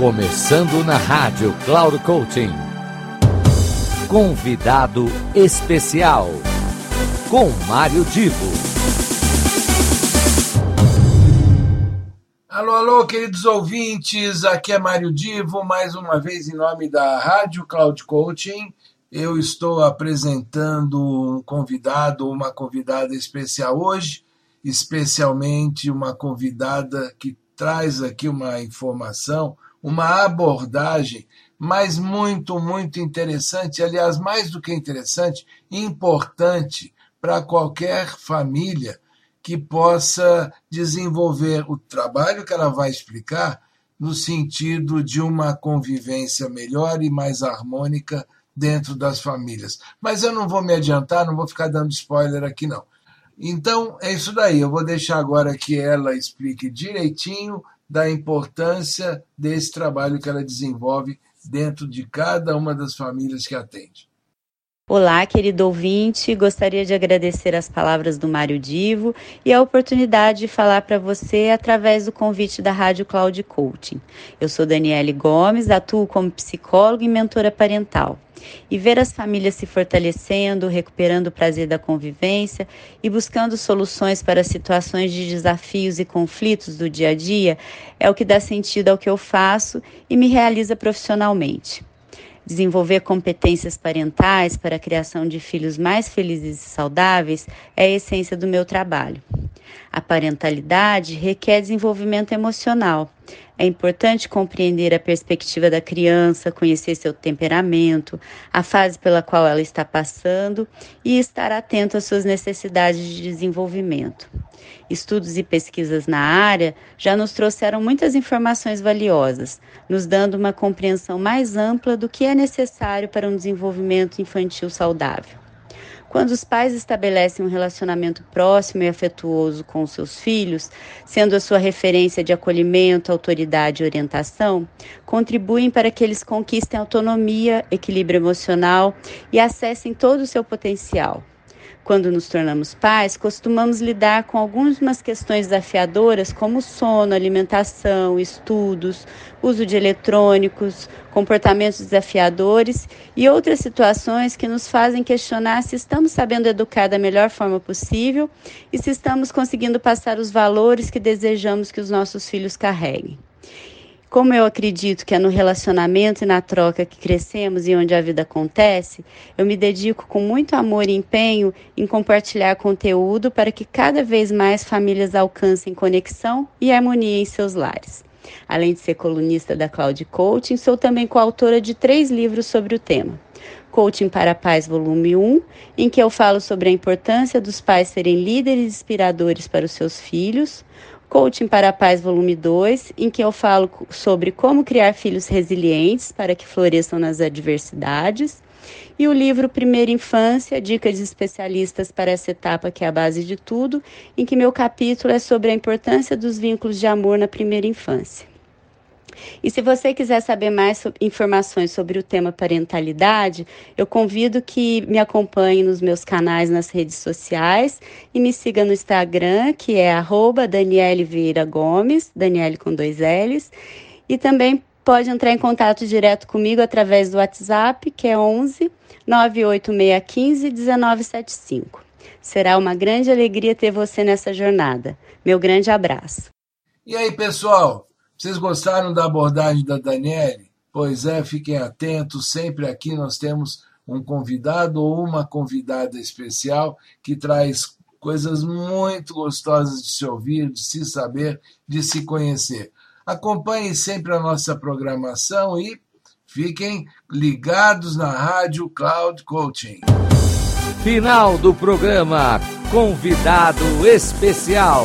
Começando na rádio Cloud Coaching. Convidado especial com Mário Divo. Alô, alô, queridos ouvintes, aqui é Mário Divo, mais uma vez em nome da Rádio Cloud Coaching. Eu estou apresentando um convidado, uma convidada especial hoje, especialmente uma convidada que traz aqui uma informação, uma abordagem, mas muito, muito interessante, aliás, mais do que interessante, importante para qualquer família que possa desenvolver o trabalho que ela vai explicar no sentido de uma convivência melhor e mais harmônica dentro das famílias. Mas eu não vou me adiantar, não vou ficar dando spoiler aqui não. Então é isso daí, eu vou deixar agora que ela explique direitinho da importância desse trabalho que ela desenvolve dentro de cada uma das famílias que atende. Olá, querido ouvinte. Gostaria de agradecer as palavras do Mário Divo e a oportunidade de falar para você através do convite da Rádio Cloud Coaching. Eu sou Daniele Gomes, atuo como psicóloga e mentora parental. E ver as famílias se fortalecendo, recuperando o prazer da convivência e buscando soluções para situações de desafios e conflitos do dia a dia é o que dá sentido ao que eu faço e me realiza profissionalmente. Desenvolver competências parentais para a criação de filhos mais felizes e saudáveis é a essência do meu trabalho. A parentalidade requer desenvolvimento emocional. É importante compreender a perspectiva da criança, conhecer seu temperamento, a fase pela qual ela está passando e estar atento às suas necessidades de desenvolvimento. Estudos e pesquisas na área já nos trouxeram muitas informações valiosas, nos dando uma compreensão mais ampla do que é necessário para um desenvolvimento infantil saudável. Quando os pais estabelecem um relacionamento próximo e afetuoso com seus filhos, sendo a sua referência de acolhimento, autoridade e orientação, contribuem para que eles conquistem autonomia, equilíbrio emocional e acessem todo o seu potencial. Quando nos tornamos pais, costumamos lidar com algumas questões desafiadoras, como sono, alimentação, estudos, uso de eletrônicos, comportamentos desafiadores e outras situações que nos fazem questionar se estamos sabendo educar da melhor forma possível e se estamos conseguindo passar os valores que desejamos que os nossos filhos carreguem. Como eu acredito que é no relacionamento e na troca que crescemos e onde a vida acontece, eu me dedico com muito amor e empenho em compartilhar conteúdo para que cada vez mais famílias alcancem conexão e harmonia em seus lares. Além de ser colunista da Cloud Coaching, sou também coautora de três livros sobre o tema. Coaching para Pais, volume 1, em que eu falo sobre a importância dos pais serem líderes inspiradores para os seus filhos. Coaching para a Paz, volume 2, em que eu falo sobre como criar filhos resilientes para que floresçam nas adversidades. E o livro Primeira Infância, Dicas de Especialistas para essa etapa que é a base de tudo, em que meu capítulo é sobre a importância dos vínculos de amor na primeira infância. E se você quiser saber mais informações sobre o tema parentalidade, eu convido que me acompanhe nos meus canais nas redes sociais e me siga no Instagram, que é arroba Daniele Vieira Gomes, Daniele com dois L's, e também pode entrar em contato direto comigo através do WhatsApp, que é 11 98615 1975. Será uma grande alegria ter você nessa jornada. Meu grande abraço. E aí, pessoal? Vocês gostaram da abordagem da Daniele? Pois é, fiquem atentos, sempre aqui nós temos um convidado ou uma convidada especial que traz coisas muito gostosas de se ouvir, de se saber, de se conhecer. Acompanhem sempre a nossa programação e fiquem ligados na Rádio Cloud Coaching. Final do programa Convidado Especial.